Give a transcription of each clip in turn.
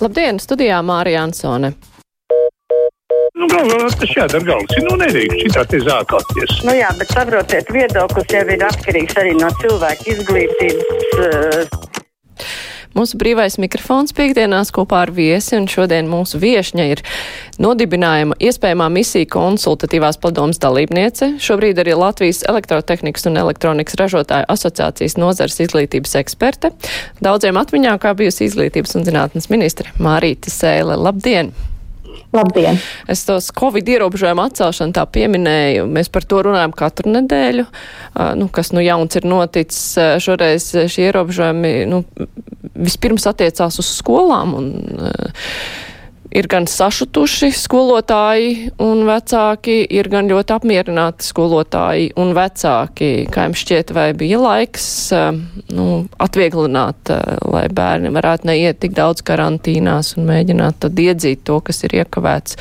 Labdien, studijā Mārija Ansone. Nu, galvā tas jādara galvas. Nu, nedrīkst šitā te zākāties. Nu jā, bet saprotiet, viedoklis jau ir atkarīgs arī no cilvēka izglītības. Uh, Mūsu brīvais mikrofons piekdienās kopā ar viesi, un šodien mūsu viešņa ir nodibinājuma iespējamā misija konsultatīvās padomas dalībniece, šobrīd arī Latvijas elektrotehnikas un elektronikas ražotāju asociācijas nozars izglītības eksperte, daudziem atmiņā kā bijusi izglītības un zinātnes ministre Mārīti Sēle. Labdien! Labdien! Es tos Covid ierobežojumu atcelšanu tā pieminēju. Mēs par to runājam katru nedēļu. Nu, kas nu jauns ir noticis šoreiz šie ierobežojumi, nu, vispirms attiecās uz skolām un uh, ir gan sašutuši skolotāji un vecāki, ir gan ļoti apmierināti skolotāji un vecāki. Kā jums šķiet, vai bija laiks eh, nu, atvieglināt, eh, lai bērni varētu neiet tik daudz karantīnās un mēģināt tad iedzīt to, kas ir iekavēts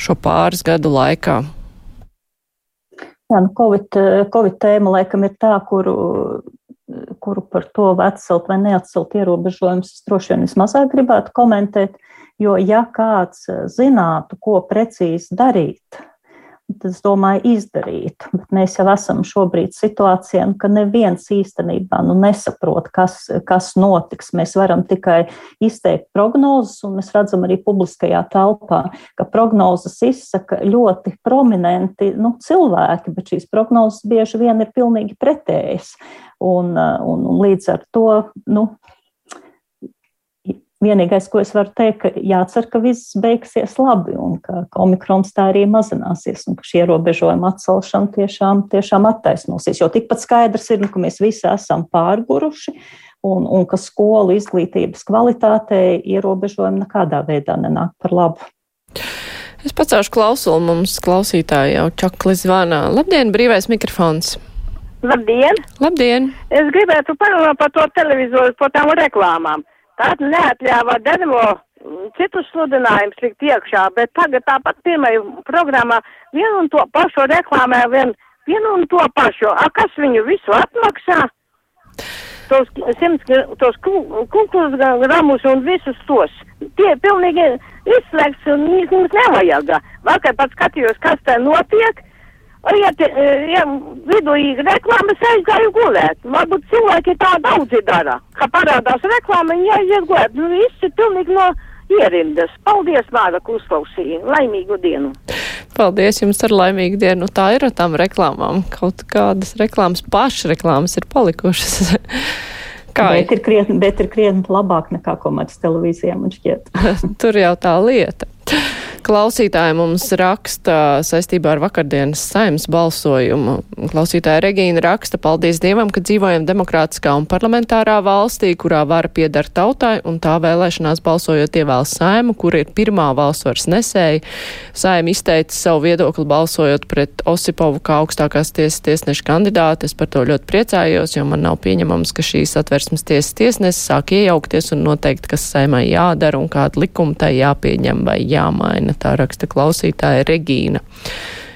šo pāris gadu laikā? Jā, nu, COVID, eh, COVID tēma laikam ir tā, kuru kuru par to atcelt vai neatcelt ierobežojumus, es droši vien vismazāk gribētu komentēt. Jo, ja kāds eh, zinātu, ko precīzi darīt, tad es domāju, izdarīt. Bet mēs jau esam šobrīd situācijā, ka neviens īstenībā nu, nesaprot, kas, kas notiks. Mēs varam tikai izteikt prognozes, un mēs redzam arī publiskajā telpā, ka prognozes izsaka ļoti prominenti nu, cilvēki, bet šīs prognozes bieži vien ir pilnīgi pretējas. Un, un, un līdz ar to nu, Vienīgais, ko es varu teikt, ka jācer, ka viss beigsies labi un ka, omikrons tā arī mazināsies un ka šie ierobežojumi atcelšana tiešām, tiešām attaisnosies. Jo tikpat skaidrs ir, nu, ka mēs visi esam pārguruši un, un ka skolu izglītības kvalitātei ierobežojumi nekādā veidā nenāk par labu. Es pacēšu klausulu mums klausītāji jau čakli zvanā. Labdien, brīvais mikrofons! Labdien! Labdien! Es gribētu parunāt par to televizoru, par tām reklāmām. Tad neatļāva Denvo citus sludinājumus likt iekšā, bet tagad tāpat pirmajā programmā vienu un to pašu reklamē, vien, vienu un to pašu. A, kas viņu visu atmaksā? Tos simts, tos kukurūz gramus un visus tos. Tie pilnīgi izslēgts un mums nevajag. Vakar pat skatījos, kas te notiek. Ja, te, ja vidū ir reklāmas, aizgāju gulēt. Varbūt cilvēki tā daudzi dara, ka parādās reklāma, viņi aiziet gulēt. Nu, viss ir pilnīgi no ierindas. Paldies, Māra, ka uzklausīja. Laimīgu dienu! Paldies jums ar laimīgu dienu. Nu, tā ir ar tām reklāmām. Kaut kādas reklāmas, pašreklāmas ir palikušas. Kā bet ir, krietni, bet ir krietni labāk nekā komerces televīzijā, man šķiet. Tur jau tā lieta. Klausītāji mums raksta saistībā ar vakardienas saimas balsojumu. Klausītāja Regīna raksta, paldies Dievam, ka dzīvojam demokrātiskā un parlamentārā valstī, kurā vara piedara tautai un tā vēlēšanās balsojot ievēl saimu, kur ir pirmā valsvaras nesēja. Saima izteica savu viedokli balsojot pret Osipovu kā augstākās tiesas tiesneša kandidāti. Es par to ļoti priecājos, jo man nav pieņemams, ka šīs atversmes tiesas tiesnesis sāk iejaukties un noteikt, kas saimai jādara un kāda likuma tai jāpieņem vai jāmaina. Regīna, tā raksta klausītāja Regīna.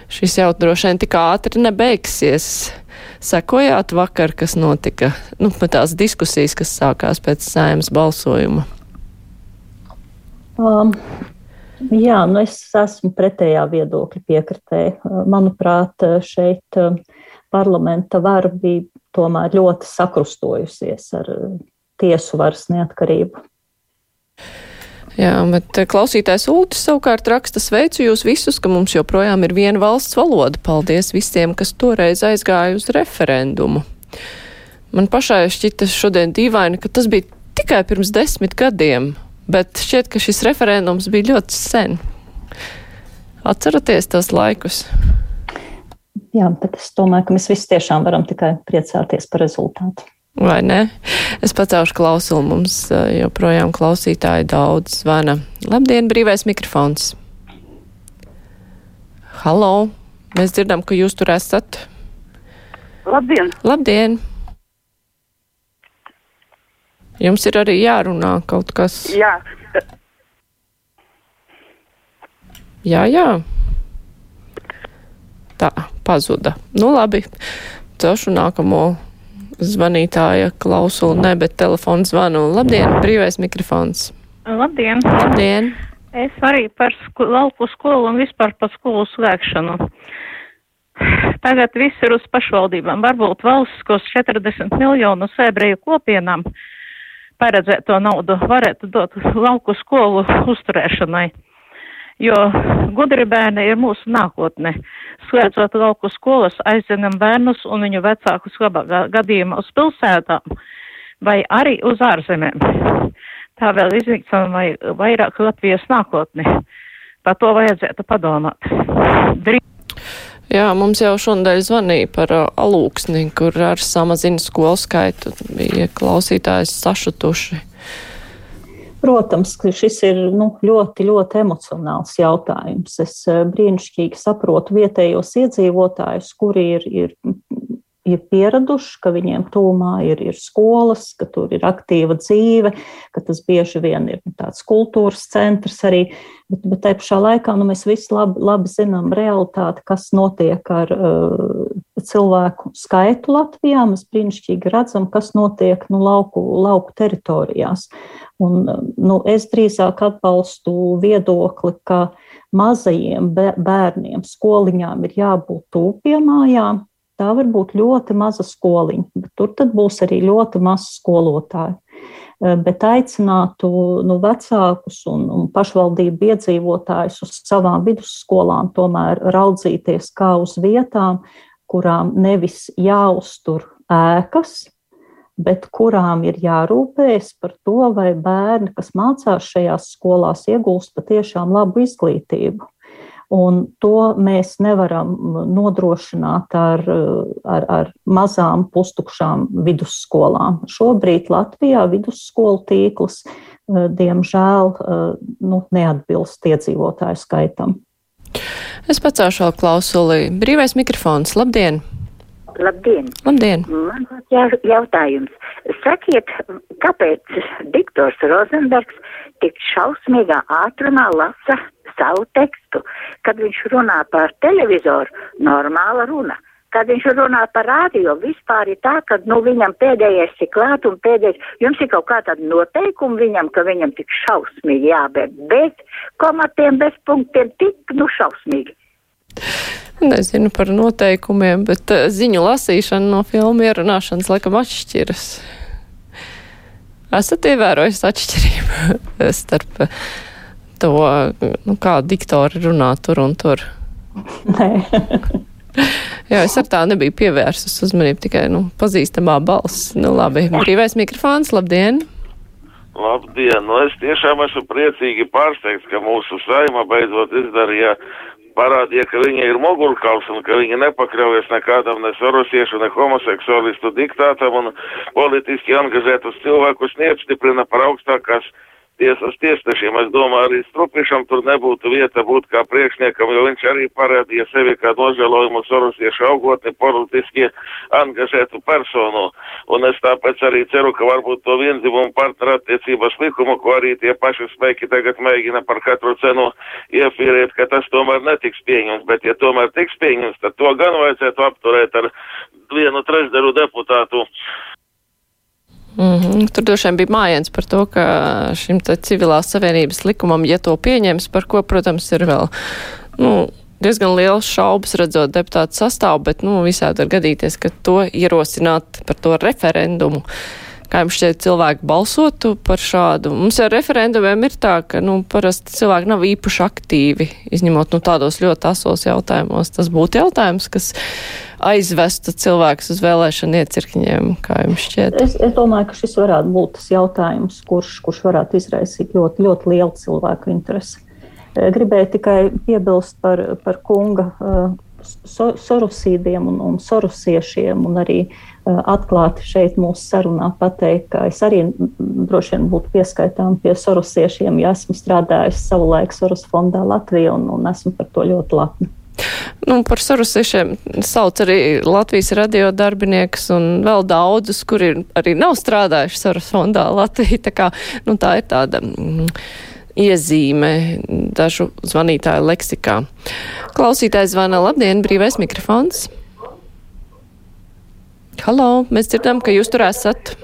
Šis jau droši vien tik ātri nebeigsies. Sekojāt vakar, kas notika, nu, tās diskusijas, kas sākās pēc sēmas balsojuma? Um, jā, nu es esmu pretējā viedokļa piekritēja. Manuprāt, šeit um, parlamenta vara bija tomēr ļoti sakrustojusies ar tiesu varas neatkarību. Jā, bet eh, klausītājs Ultis savukārt raksta sveicu jūs visus, ka mums joprojām ir viena valsts valoda. Paldies visiem, kas toreiz aizgāja uz referendumu. Man pašai šķita šodien dīvaini, ka tas bija tikai pirms desmit gadiem, bet šķiet, ka šis referendums bija ļoti sen. Atceraties tos laikus? Jā, bet es domāju, ka mēs visi tiešām varam tikai priecāties par rezultātu. Vai ne? Es pacaušu klausulu, mums joprojām klausītāji daudz zvana. Labdien, brīvais mikrofons! Halo! Mēs dzirdam, ka jūs tur esat. Labdien! Labdien! Jums ir arī jārunā kaut kas. Jā. Jā, jā. Tā, pazuda. Nu labi, celšu nākamo zvanītāja klausulu, ne, bet telefonu zvanu. Labdien, brīvais mikrofons. Labdien! Labdien! Es arī par sko lauku skolu un vispār par skolu slēgšanu. Tagad viss ir uz pašvaldībām. Varbūt valsts, kos 40 miljonus ebreju kopienām paredzēto naudu varētu dot lauku skolu uzturēšanai. Jo gudri bērni ir mūsu nākotne. Slēdzot lauku skolas, aizinam bērnus un viņu vecākus labā gadījumā uz pilsētām vai arī uz ārzemēm. Tā vēl iznīcina vai vairāk Latvijas nākotni. Par to vajadzētu padomāt. Drīz Jā, mums jau šonadēļ zvanīja par uh, alūksni, kur ar samazina skolu skaitu bija klausītājs sašutuši. Protams, ka šis ir nu, ļoti, ļoti emocionāls jautājums. Es uh, brīnišķīgi saprotu vietējos iedzīvotājus, kuri ir, ir ir pieraduši, ka viņiem tūmā ir, ir skolas, ka tur ir aktīva dzīve, ka tas bieži vien ir nu, tāds kultūras centrs arī. Bet, bet tajā pašā laikā nu, mēs visi labi, labi zinām realitāti, kas notiek ar uh, cilvēku skaitu Latvijā. Mēs brīnišķīgi redzam, kas notiek nu, lauku, lauku teritorijās. Un, nu, es drīzāk atbalstu viedokli, ka mazajiem bērniem skoliņām ir jābūt tūpiemājām, Tā var būt ļoti maza skoliņa, bet tur būs arī ļoti maz skolotāju. Eh, bet aicinātu nu, vecākus un, un pašvaldību iedzīvotājus uz savām vidusskolām tomēr raudzīties kā uz vietām, kurām nevis jāuztur ēkas, bet kurām ir jārūpējas par to, vai bērni, kas mācās šajās skolās, iegūst patiešām labu izglītību. Un to mēs nevaram nodrošināt ar, ar, ar mazām pustukšām vidusskolām. Šobrīd Latvijā vidusskolu tīkls, diemžēl, nu, neatbilst iedzīvotāju skaitam. Es pacēšu vēl klausuli. Brīvais mikrofons. Labdien! Labdien! Labdien! Man ir jautājums. Sakiet, kāpēc diktors Rozenbergs tik šausmīgā ātrumā lasa savu tekstu. Kad viņš runā par televizoru, normāla runa. Kad viņš runā par rādio, vispār ir tā, ka nu, viņam pēdējais ir klāt un pēdējais, jums ir kaut kā tāda noteikuma viņam, ka viņam tik šausmīgi jābēr, bez komatiem, bez punktiem, tik nu šausmīgi. Nezinu par noteikumiem, bet uh, ziņu lasīšana no filmu ierunāšanas laikam atšķiras. Esat ievērojis atšķirību starp to, nu, kā diktori runā tur un tur? Nē. Jā, es ar tā nebiju pievērsus uzmanību, tikai, nu, pazīstamā balss. Nu, labi, brīvais mikrofons, labdien! Labdien! Nu, es tiešām esmu priecīgi pārsteigts, ka mūsu saima beidzot izdarīja, parādīja, ka viņa ir mogurkauls un ka viņa nepakļaujas nekādam ne sorosiešu, ne homoseksualistu diktātam un politiski angažētus cilvēkus neapstiprina par augstākās tiesas tiesnešiem. Es domāju, arī Strupišam tur nebūtu vieta būt kā priekšniekam, jo viņš arī parādīja sevi kā nožēlojumu sorosiešu augotni politiski angažētu personu. Un es tāpēc arī ceru, ka varbūt to vienzimumu partneru attiecības likumu, ko arī tie paši spēki tagad mēģina par katru cenu iefīrēt, ka tas tomēr netiks pieņemts. Bet ja tomēr tiks pieņemts, tad to gan vajadzētu apturēt ar vienu trešdaļu deputātu Mm -hmm. Tur droši vien bija mājiens par to, ka šim civilās savienības likumam, ja to pieņems, par ko, protams, ir vēl nu, diezgan liels šaubas redzot deputātu sastāvu, bet nu, visādi var gadīties, ka to ierosināt par to referendumu. Kā jums šķiet, cilvēki balsotu par šādu? Mums ar referendumiem ir tā, ka nu, parasti cilvēki nav īpaši aktīvi, izņemot nu, tādos ļoti asos jautājumos. Tas būtu jautājums, kas aizvestu cilvēkus uz vēlēšanu iecirkņiem, kā jums šķiet? Es, es domāju, ka šis varētu būt tas jautājums, kurš, kurš varētu izraisīt ļoti, ļoti lielu cilvēku interesi. Gribēju tikai piebilst par, par kunga so, sorusīdiem un, un sorusiešiem, un arī uh, atklāti šeit mūsu sarunā pateikt, ka es arī droši vien būtu pieskaitām pie sorusiešiem, ja esmu strādājis savulaik Sorus fondā Latvijā un, un esmu par to ļoti lepna. Nu, par sarusiešiem sauc arī Latvijas radio darbinieks un vēl daudzus, kuri arī nav strādājuši Sarus fondā Latvijā. Tā, kā, nu, tā ir tāda mm, iezīme dažu zvanītāju leksikā. Klausītājs zvana labdien, brīvais mikrofons. Halo, mēs dzirdam, ka jūs tur esat.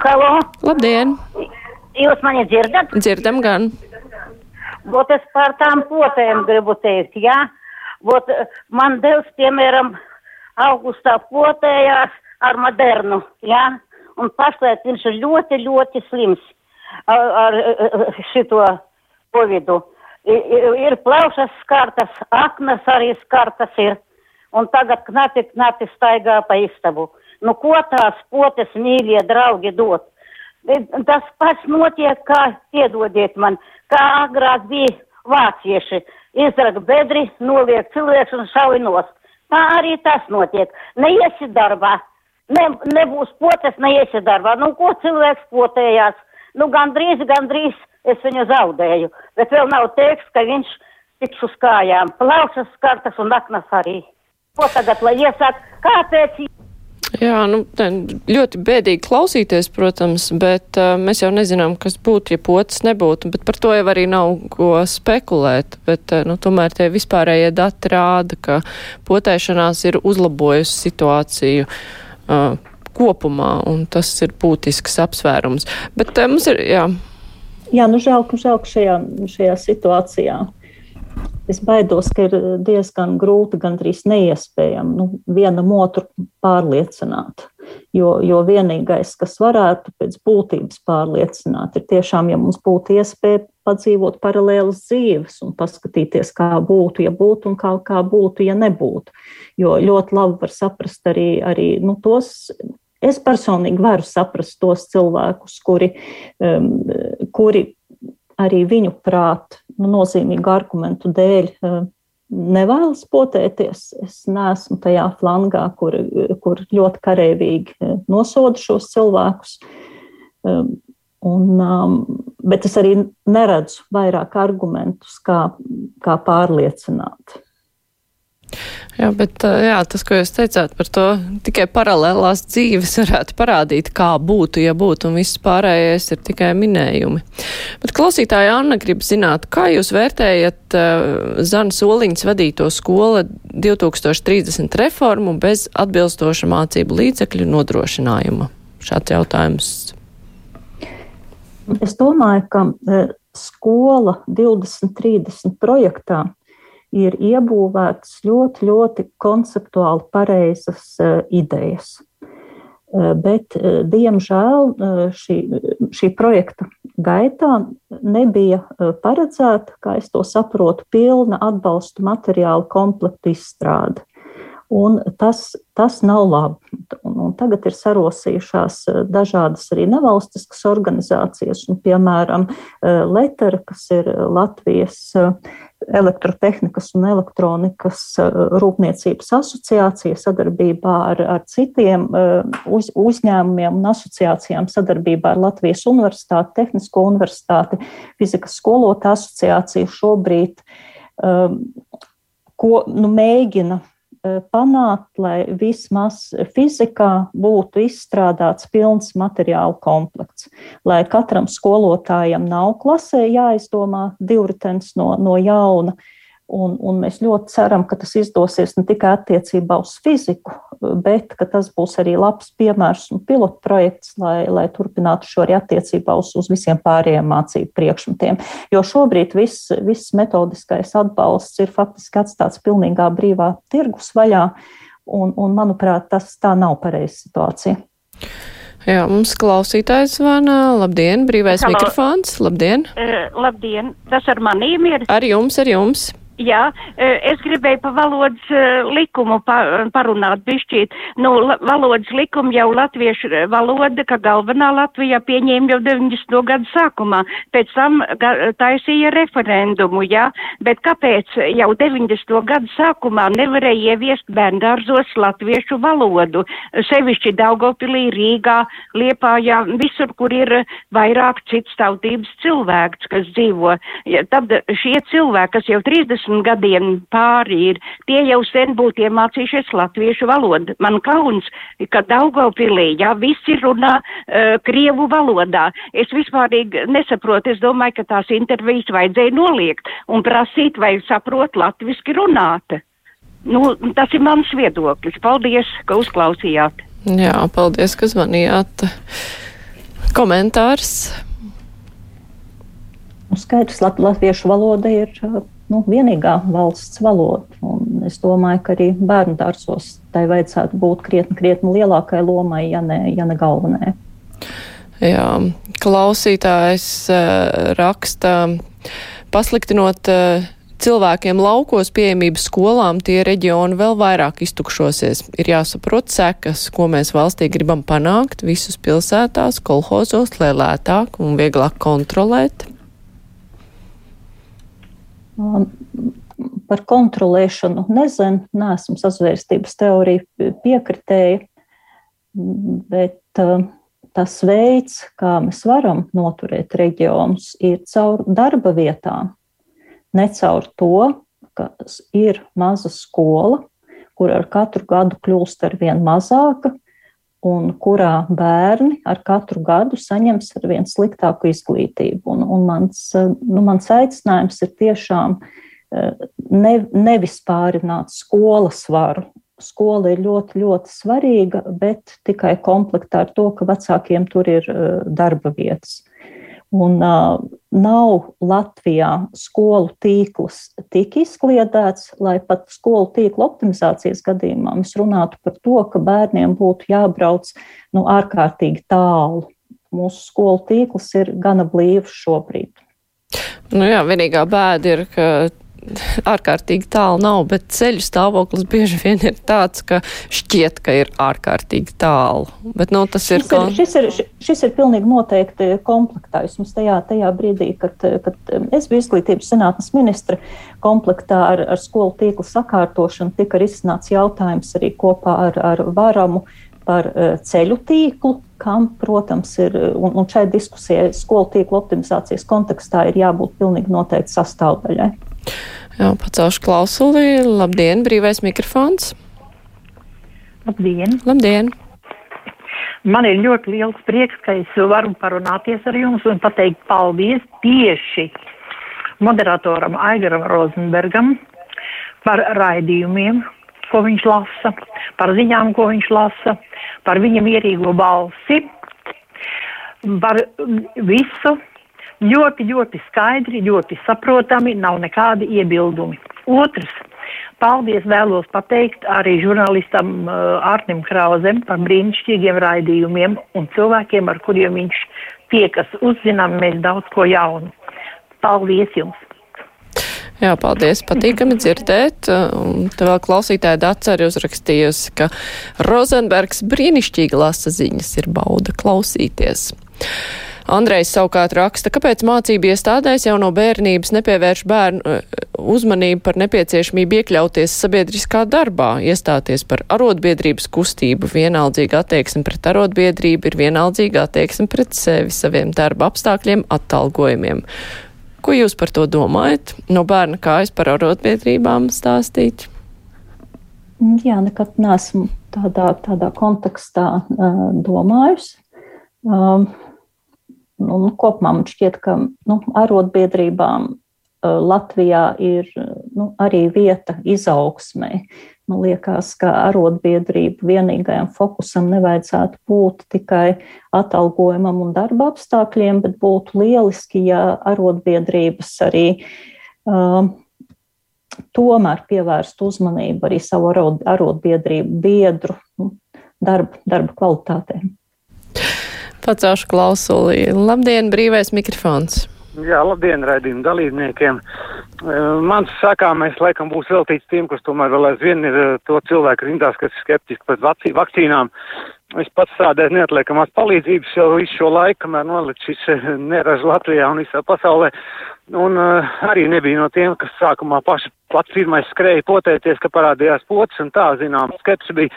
Halo! Labdien! Jūs mani dzirdat? Dzirdam gan. Vot es par tām potēm gribu teikt, jā. Vot eh, man devs, piemēram, augustā potējās ar modernu, jā. Un pašlaik viņš ir ļoti, ļoti slims ar, ar šito covidu. Ir, plaušas skartas, aknas arī skartas ir. Un tagad knati, knati staigā pa istabu. Nu, ko tās potes mīļie draugi dot? Tas pats notiek, kā piedodiet man, kā agrāk bija vācieši. Izraka bedri, noliek cilvēks un šauj nost. Tā arī tas notiek. Neiesi darbā. Ne, nebūs potes, neiesi darbā. Nu, ko cilvēks potējās? Nu, gandrīz, gandrīz es viņu zaudēju. Bet vēl nav teiks, ka viņš tiks uz kājām. Plaušas skartas un aknas arī. Ko tagad, lai iesāk? Kāpēc? Jā, nu, te ļoti bēdīgi klausīties, protams, bet uh, mēs jau nezinām, kas būtu, ja potas nebūtu, bet par to jau arī nav ko spekulēt. Bet, uh, nu, tomēr tie vispārējie dati rāda, ka potēšanās ir uzlabojusi situāciju. Uh, kopumā, un tas ir būtisks apsvērums. Bet uh, mums ir, jā. Jā, nu žēl, ka žēl, ka šajā, šajā situācijā es baidos, ka ir diezgan grūti, gandrīz neiespējami nu, vienam otru pārliecināt. Jo, jo vienīgais, kas varētu pēc būtības pārliecināt, ir tiešām, ja mums būtu iespēja padzīvot paralēlas dzīves un paskatīties, kā būtu, ja būtu, un kā, kā būtu, ja nebūtu. Jo ļoti labi var saprast arī, arī nu, tos Es personīgi varu saprast tos cilvēkus, kuri, um, kuri arī viņu prāt nu, nozīmīgu argumentu dēļ um, nevēlas potēties. Es neesmu tajā flangā, kur, kur ļoti karavīgi uh, nosoda šos cilvēkus. Um, un, um, bet es arī neredzu vairāk argumentus, kā, kā pārliecināt. Jā, bet jā, tas, ko jūs teicāt par to, tikai paralēlās dzīves varētu parādīt, kā būtu, ja būtu, un viss pārējais ir tikai minējumi. Bet klausītāja Anna grib zināt, kā jūs vērtējat uh, Zana Soliņas vadīto skola 2030 reformu bez atbilstoša mācību līdzekļu nodrošinājuma? Šāds jautājums. Es domāju, ka skola 2030 projektā ir iebūvētas ļoti, ļoti konceptuāli pareizas uh, idejas. Uh, bet, uh, diemžēl, šī, šī projekta gaitā nebija paredzēta, kā es to saprotu, pilna atbalsta materiāla komplekta izstrāde. Un tas, tas nav labi. Un, un tagad ir sarosījušās dažādas arī nevalstiskas organizācijas, un, piemēram, Letera, kas ir Latvijas elektrotehnikas un elektronikas eh, rūpniecības asociācija sadarbībā ar, ar citiem eh, uz, uzņēmumiem un asociācijām sadarbībā ar Latvijas Universitāti, Tehnisko universitāti, fizikas skolotāju asociāciju šobrīd um, ko, nu, mēģina Eh, panākt, lai vismaz fizikā būtu izstrādāts pilns materiālu komplekts, lai katram skolotājam nav klasē jāizdomā divritens no, no jauna, Un, un mēs ļoti ceram, ka tas izdosies ne tikai attiecībā uz fiziku, bet ka tas būs arī labs piemērs un pilotu projekts, lai, lai turpinātu šo arī attiecībā uz, uz visiem pārējiem mācību priekšmetiem. Jo šobrīd viss, viss metodiskais atbalsts ir faktiski atstāts pilnīgā brīvā tirgus vaļā, un, un manuprāt, tas tā nav pareiza situācija. Jā, mums klausītājs zvana. Labdien, brīvais Halo. mikrofons. Labdien. Uh, labdien, tas ar manīm ir. Ar jums, ar jums. Jā, e, es gribēju pa valodas e, likumu parunāt bišķīt. Nu, valodas likumu jau latviešu valoda, ka galvenā Latvijā pieņēma jau 90. gadu sākumā, pēc tam taisīja referendumu, jā, bet kāpēc jau 90. gadu sākumā nevarēja ieviest bērndārzos latviešu valodu, sevišķi Daugopilī, Rīgā, Liepājā, visur, kur ir vairāk citstautības cilvēks, kas dzīvo. Tad šie cilvēki, kas jau 30 desmit gadiem pāri ir, tie jau sen būtu iemācījušies latviešu valodu. Man kauns, ka Daugavpilī, jā, visi runā uh, krievu valodā. Es vispārīgi nesaprotu, es domāju, ka tās intervijas vajadzēja noliegt un prasīt, vai saprot latviski runāt. Nu, tas ir mans viedoklis. Paldies, ka uzklausījāt. Jā, paldies, ka zvanījāt. Komentārs. Nu, skaidrs, lat latviešu valoda ir nu, vienīgā valsts valoda. Un es domāju, ka arī bērnu dārzos tai vajadzētu būt krietni, krietni lielākai lomai, ja ne, ja ne galvenajai. Jā, klausītājs uh, raksta, pasliktinot uh, cilvēkiem laukos pieejamību skolām, tie reģioni vēl vairāk iztukšosies. Ir jāsaprot sekas, ko mēs valstī gribam panākt visus pilsētās, kolhozos, lai lētāk un vieglāk kontrolēt. Um, par kontrolēšanu nezinu, neesmu sazvērstības teorija piekritēja, bet uh, tas veids, kā mēs varam noturēt reģionus, ir caur darba vietām. Ne caur to, ka ir maza skola, kur ar katru gadu kļūst ar vien mazāka, un kurā bērni ar katru gadu saņems ar vien sliktāku izglītību. Un, un mans, nu, mans aicinājums ir tiešām eh, ne, nevis pārināt skolas varu skola ir ļoti, ļoti svarīga, bet tikai komplektā ar to, ka vecākiem tur ir uh, darba vietas. Un uh, nav Latvijā skolu tīkls tik izkliedēts, lai pat skolu tīkla optimizācijas gadījumā mēs runātu par to, ka bērniem būtu jābrauc nu, ārkārtīgi tālu. Mūsu skolu tīkls ir gana blīvs šobrīd. Nu jā, vienīgā bēda ir, ka ārkārtīgi tālu nav, bet ceļu stāvoklis bieži vien ir tāds, ka šķiet, ka ir ārkārtīgi tālu. Bet, nu, tas šis ir, kon... šis ir, šis ir pilnīgi noteikti komplektā. Vismaz tajā, tajā brīdī, kad, kad es biju izglītības zinātnes ministra, komplektā ar, ar skolu tīklu sakārtošanu tika risināts jautājums arī kopā ar, ar varamu par e, ceļu tīklu, kam, protams, ir, un, un šai diskusijai skolu tīklu optimizācijas kontekstā ir jābūt pilnīgi noteikti sastāvdaļai. Jā, pacelšu klausuli. Labdien, brīvais mikrofons. Labdien! Labdien! Man ir ļoti liels prieks, ka es varu parunāties ar jums un pateikt paldies tieši moderatoram Aigaram Rozenbergam par raidījumiem, ko viņš lasa, par ziņām, ko viņš lasa, par viņa mierīgo balsi, par visu, ļoti, ļoti skaidri, ļoti saprotami, nav nekādi iebildumi. Otrs, paldies vēlos pateikt arī žurnālistam uh, Arnim Krauzem par brīnišķīgiem raidījumiem un cilvēkiem, ar kuriem viņš tiekas, uzzinām mēs daudz ko jaunu. Paldies jums! Jā, paldies. Patīkami dzirdēt. Un te vēl klausītāja Dāca arī uzrakstījusi, ka Rozenbergs brīnišķīgi lasa ziņas, ir bauda klausīties. Andrejs savukārt raksta, kāpēc mācību iestādēs jau no bērnības nepievērš bērnu eh, uzmanību par nepieciešamību iekļauties sabiedriskā darbā, iestāties par arotbiedrības kustību. Vienaldzīga attieksme pret arotbiedrību ir vienaldzīga attieksme pret sevi, saviem darba apstākļiem, atalgojumiem. Ko jūs par to domājat? No bērna kājas par arotbiedrībām stāstīt? Jā, nekad neesmu tādā, tādā kontekstā uh, domājusi. Um, Nu, nu, kopumā man šķiet, ka nu, arotbiedrībām uh, Latvijā ir nu, arī vieta izaugsmē. Man liekas, ka arotbiedrību vienīgajam fokusam nevajadzētu būt tikai atalgojumam un darba apstākļiem, bet būtu lieliski, ja arotbiedrības arī uh, tomēr pievērstu uzmanību arī savu arotbiedrību biedru nu, darba, darba kvalitātēm. Pacelšu klausuli. Labdien, brīvais mikrofons! Jā, labdien, raidījuma dalībniekiem. Mans sakāmais laikam būs veltīts tiem, kas tomēr vēl aizvien ir to cilvēku rindās, kas ir skeptiski pret vakcīnām. Es pats strādāju neatliekamās palīdzības jau visu šo laiku, kamēr nolikt šis neraž Latvijā un visā pasaulē. Un uh, arī nebija no tiem, kas sākumā paši pats pirmais skrēja potēties, ka parādījās pocis un tā, zinām, skepsi bija.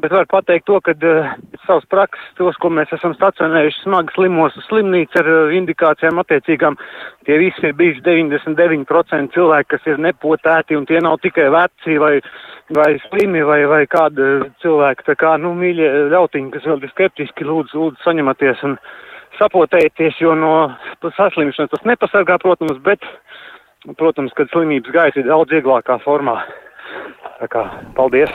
Bet var pateikt to, ka uh, savas prakses, tos, ko mēs esam stacionējuši smagi slimos uz slimnīcu ar uh, indikācijām attiecīgām, tie visi ir bijuši 99% cilvēki, kas ir nepotēti un tie nav tikai veci vai, vai slimi vai, vai kādi cilvēki, tā kā, nu, mīļie ļautiņi, kas vēl ir skeptiski, lūdzu, lūdzu, saņematies un sapotēties, jo no saslimšanas tas nepasargā, protams, bet, protams, kad slimības gaisa ir daudz vieglākā formā. Tā kā, paldies!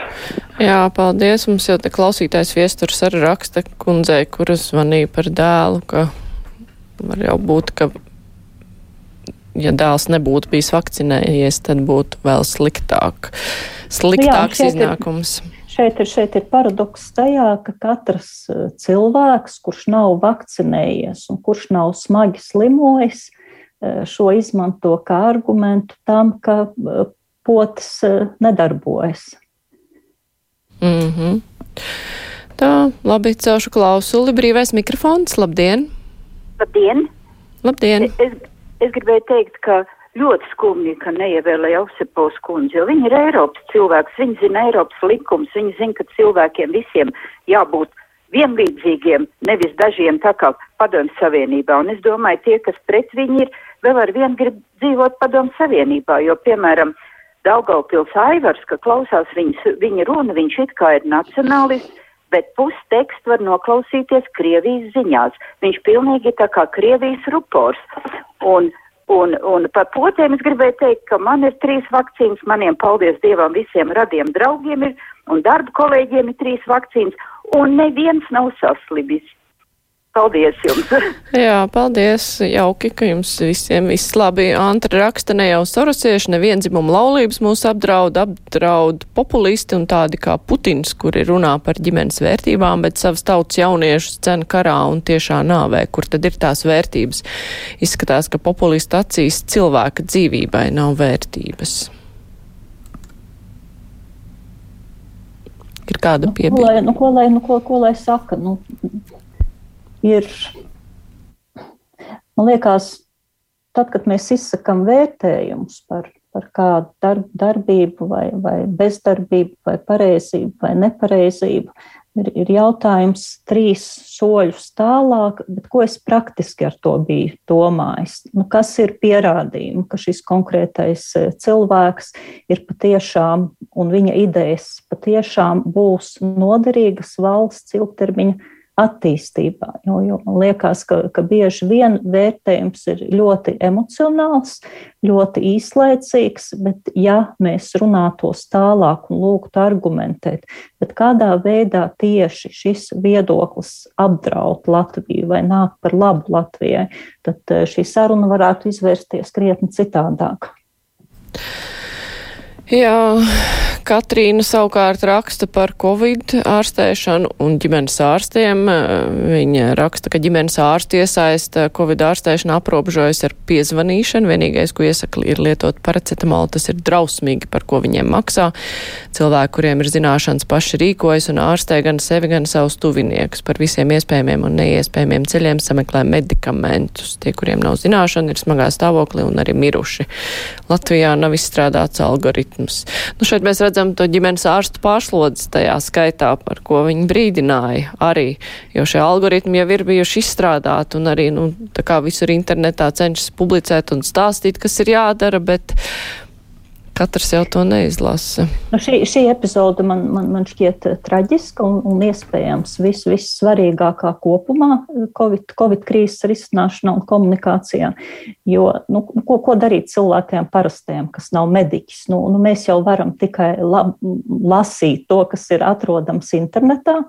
Jā, paldies! Mums jau te klausītājs viesturs arī raksta kundzei, kuras zvanīja par dēlu, ka var jau būt, ka ja dēls nebūtu bijis vakcinējies, tad būtu vēl sliktāk, sliktāks Jā, iznākums. Ir, šeit ir, šeit ir paradoks tajā, ka katrs eh, cilvēks, kurš nav vakcinējies un kurš nav smagi slimojis, eh, šo izmanto kā argumentu tam, ka eh, potes nedarbojas. Mm -hmm. Tā, labi, celšu klausuli, brīvais mikrofons, labdien! Labdien! Labdien! Es, es gribēju teikt, ka ļoti skumji, ka neievēlēja Ausepovs kundzi, jo viņi ir Eiropas cilvēks, viņi zina Eiropas likums, viņi zina, ka cilvēkiem visiem jābūt vienlīdzīgiem, nevis dažiem tā kā padomju savienībā. Un es domāju, tie, kas pret viņu ir, vēl ar vienu grib dzīvot padomju savienībā, jo, piemēram, Daugaupils Aivars, ka klausās viņas, viņa runa, viņš it kā ir nacionālists, bet pustekstu var noklausīties Krievijas ziņās. Viņš pilnīgi tā kā Krievijas rupors. Un, Un, un par potēm es gribēju teikt, ka man ir trīs vakcīnas, maniem, paldies Dievam, visiem radiem draugiem ir, un darba kolēģiem ir trīs vakcīnas, un neviens nav saslimis. Paldies jums! Jā, paldies! Jauki, ka jums visiem viss labi. Antra raksta ne jau sorosieši, neviens dzimuma laulības mūs apdraud, apdraud populisti un tādi kā Putins, kuri runā par ģimenes vērtībām, bet savas tautas jauniešus cen karā un tiešā nāvē. Kur tad ir tās vērtības? Izskatās, ka populisti acīs cilvēka dzīvībai nav vērtības. Ir kāda piebilde? Nu, ko lai, nu, ko, ko lai saka? Nu, ir, man liekas, tad, kad mēs izsakām vērtējumus par, par kādu darb, darbību, vai, vai bezdarbību, vai pareizību, vai nepareizību, ir, ir jautājums trīs soļus tālāk, bet ko es praktiski ar to biju domājis? Nu, kas ir pierādījumi, ka šis konkrētais e, cilvēks ir patiešām, un viņa idejas patiešām būs noderīgas valsts ilgtermiņa attīstībā. Jo, jo man liekas, ka, ka bieži vien vērtējums ir ļoti emocionāls, ļoti īslaicīgs, bet ja mēs runātos tālāk un lūgtu argumentēt, bet kādā veidā tieši šis viedoklis apdraud Latviju vai nāk par labu Latvijai, tad eh, šī saruna varētu izvērsties krietni citādāk. Jā, Katrīna savukārt raksta par covid ārstēšanu un ģimenes ārstiem. Viņa raksta, ka ģimenes ārsti iesaista covid ārstēšanu aprobežojas ar piezvanīšanu. Vienīgais, ko iesaka, ir lietot paracetamolu. Tas ir drausmīgi, par ko viņiem maksā. Cilvēki, kuriem ir zināšanas, paši rīkojas un ārstē gan sevi, gan savus tuviniekus par visiem iespējamiem un neiespējamiem ceļiem sameklē medikamentus. Tie, kuriem nav zināšana, ir smagā stāvoklī un arī miruši. Latvijā nav izstrādāts algoritms algoritmus. Nu, šeit mēs redzam to ģimenes ārstu pārslodzes tajā skaitā, par ko viņi brīdināja arī, jo šie algoritmi jau ir bijuši izstrādāti un arī, nu, tā kā visur internetā cenšas publicēt un stāstīt, kas ir jādara, bet Katrs jau to neizlasa. Nu šī, šī epizode man, man, man šķiet traģiska un, un iespējams vis, vissvarīgākā kopumā COVID, COVID krīzes risināšanā un komunikācijā. Jo, nu, ko, ko darīt cilvēkiem parastiem, kas nav mediķis? Nu, nu, mēs jau varam tikai la, lasīt to, kas ir atrodams internetā.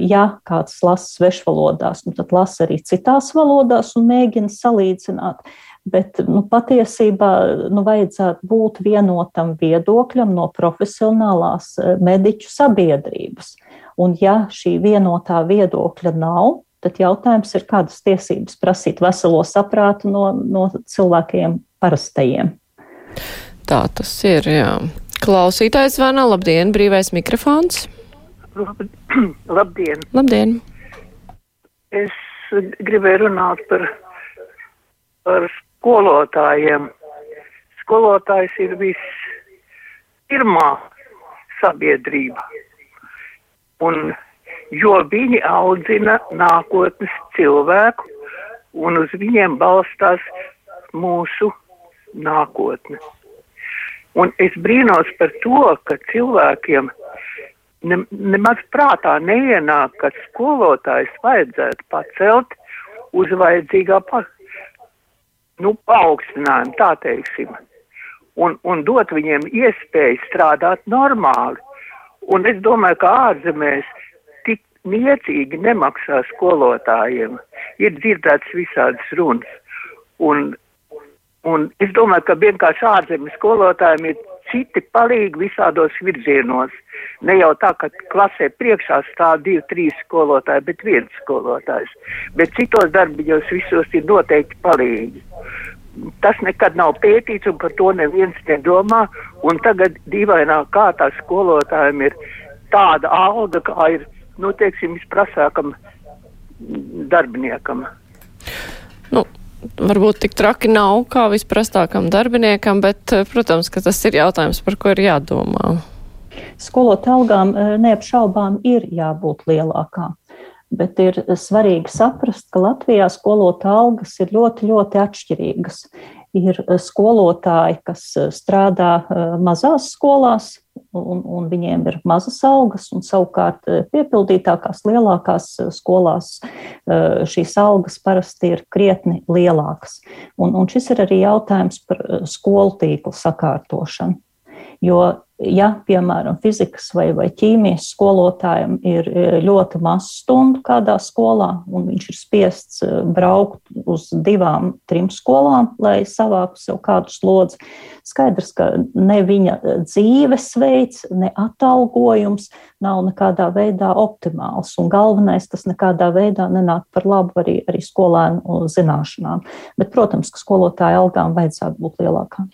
Ja kāds lasa svešvalodās, nu, tad lasa arī citās valodās un mēģina salīdzināt. Bet nu, patiesībā nu, vajadzētu būt vienotam viedokļam no profesionālās eh, mediķu sabiedrības. Un, ja šī vienotā viedokļa nav, tad jautājums ir, kādas tiesības prasīt veselo saprātu no, no cilvēkiem parastajiem. Tā tas ir. Jā. Klausītājs zvana, labdien, brīvais mikrofons. Labdien! Labdien! Es gribēju runāt par, par skolotājiem. Skolotājs ir viss pirmā sabiedrība. Un, jo viņi audzina nākotnes cilvēku, un uz viņiem balstās mūsu nākotne. Un es brīnos par to, ka cilvēkiem ne, nemaz prātā neienāk, ka skolotājs vajadzētu pacelt uz vajadzīgā pa, nu, paaugstinājumu, tā teiksim, un, un dot viņiem iespēju strādāt normāli. Un es domāju, ka ārzemēs tik niecīgi nemaksā skolotājiem. Ir dzirdēts visādas runas. Un Un es domāju, ka vienkārši ārzemju skolotājiem ir citi palīgi visādos virzienos. Ne jau tā, ka klasē priekšā stāv divi, trīs skolotāji, bet viens skolotājs. Bet citos darbiņos visos ir noteikti palīgi. Tas nekad nav pētīts, un par to neviens nedomā. Un tagad dīvainā kārtā skolotājiem ir tāda alga, kā ir, nu, teiksim, visprasākam darbiniekam. Nu, varbūt tik traki nav kā visprastākam darbiniekam, bet, protams, ka tas ir jautājums, par ko ir jādomā. Skolotāju algām neapšaubām ir jābūt lielākām. Bet ir svarīgi saprast, ka Latvijā skolotāju algas ir ļoti, ļoti atšķirīgas. Ir skolotāji, kas strādā mazās skolās, un, un viņiem ir mazas algas, un savukārt piepildītākās, lielākās skolās šīs algas parasti ir krietni lielākas. Un, un šis ir arī jautājums par skolu tīklu sakārtošanu. Jo ja, piemēram, fizikas vai, vai ķīmijas skolotājiem ir e, ļoti maz stundu kādā skolā, un viņš ir spiests e, braukt uz divām, trim skolām, lai savāktu sev kādu slodzi, skaidrs, ka ne viņa dzīvesveids, ne atalgojums nav nekādā veidā optimāls, un galvenais tas nekādā veidā nenāk par labu arī, arī skolēnu zināšanām. Bet, protams, ka skolotāja algām vajadzētu būt lielākām.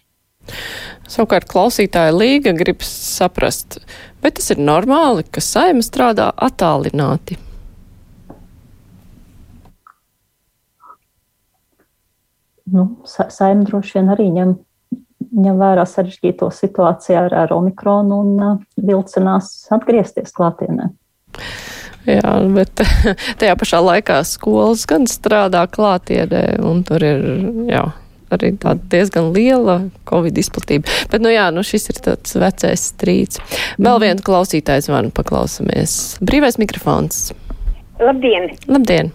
Savukārt klausītāja līga grib saprast, vai tas ir normāli, ka saima strādā attālināti. Nu, sa saima droši vien arī ņem, ņem vērā sarežģīto situāciju ar, ar omikronu un uh, vilcinās atgriezties klātienē. Jā, bet tajā pašā laikā skolas gan strādā klātienē, un tur ir, jā, arī tāda diezgan liela Covid izplatība. Bet, nu jā, nu šis ir tāds vecais strīds. Vēl vienu klausītājs vanu paklausamies. Brīvais mikrofons. Labdien! Labdien!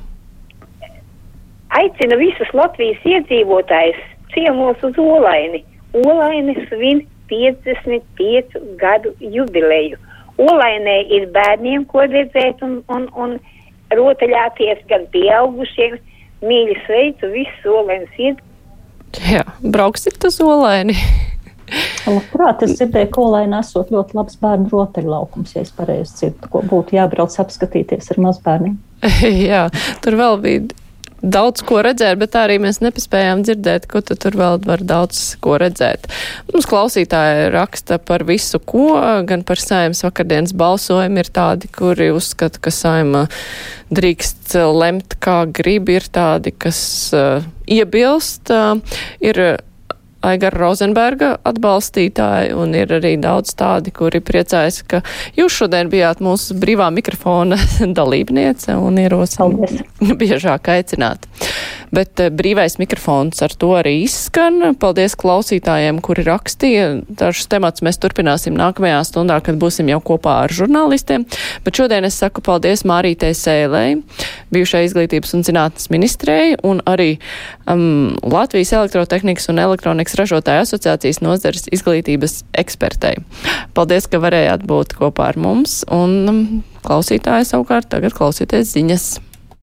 Aicinu visus Latvijas iedzīvotājus ciemos uz Olaini. Olaini svin 55 gadu jubileju. Olainē ir bērniem, ko redzēt un, un, un rotaļāties gan pieaugušiem. Mīļi sveicu visus Olainas iedzīvotājus Jā, brauksit uz olaini. Labprāt, es dzirdēju, ka olaini esot ļoti labs bērnu rotaļlaukums, ja es pareizi dzirdu, ko būtu jābrauc apskatīties ar mazbērniem. Jā, tur vēl bija daudz ko redzēt, bet arī mēs nepaspējām dzirdēt, ko tu tur vēl var daudz ko redzēt. Mums klausītāji raksta par visu ko, gan par saimas vakardienas balsojumu ir tādi, kuri uzskata, ka saima drīkst lemt, kā grib, ir tādi, kas uh, iebilst, uh, ir Aigara Rozenberga atbalstītāji, un ir arī daudz tādi, kuri priecājas, ka jūs šodien bijāt mūsu brīvā mikrofona dalībniece un ierosina biežāk aicināt. Bet eh, brīvais mikrofons ar to arī izskan. Paldies klausītājiem, kuri rakstīja. Dažus temats mēs turpināsim nākamajā stundā, kad būsim jau kopā ar žurnālistiem. Bet šodien es saku paldies Mārītei Sēlei, bijušai izglītības un zinātnes ministrei, un arī um, Latvijas elektrotehnikas un elektronikas ražotāju asociācijas nozares izglītības ekspertei. Paldies, ka varējāt būt kopā ar mums, un um, klausītāji savukārt tagad klausieties ziņas.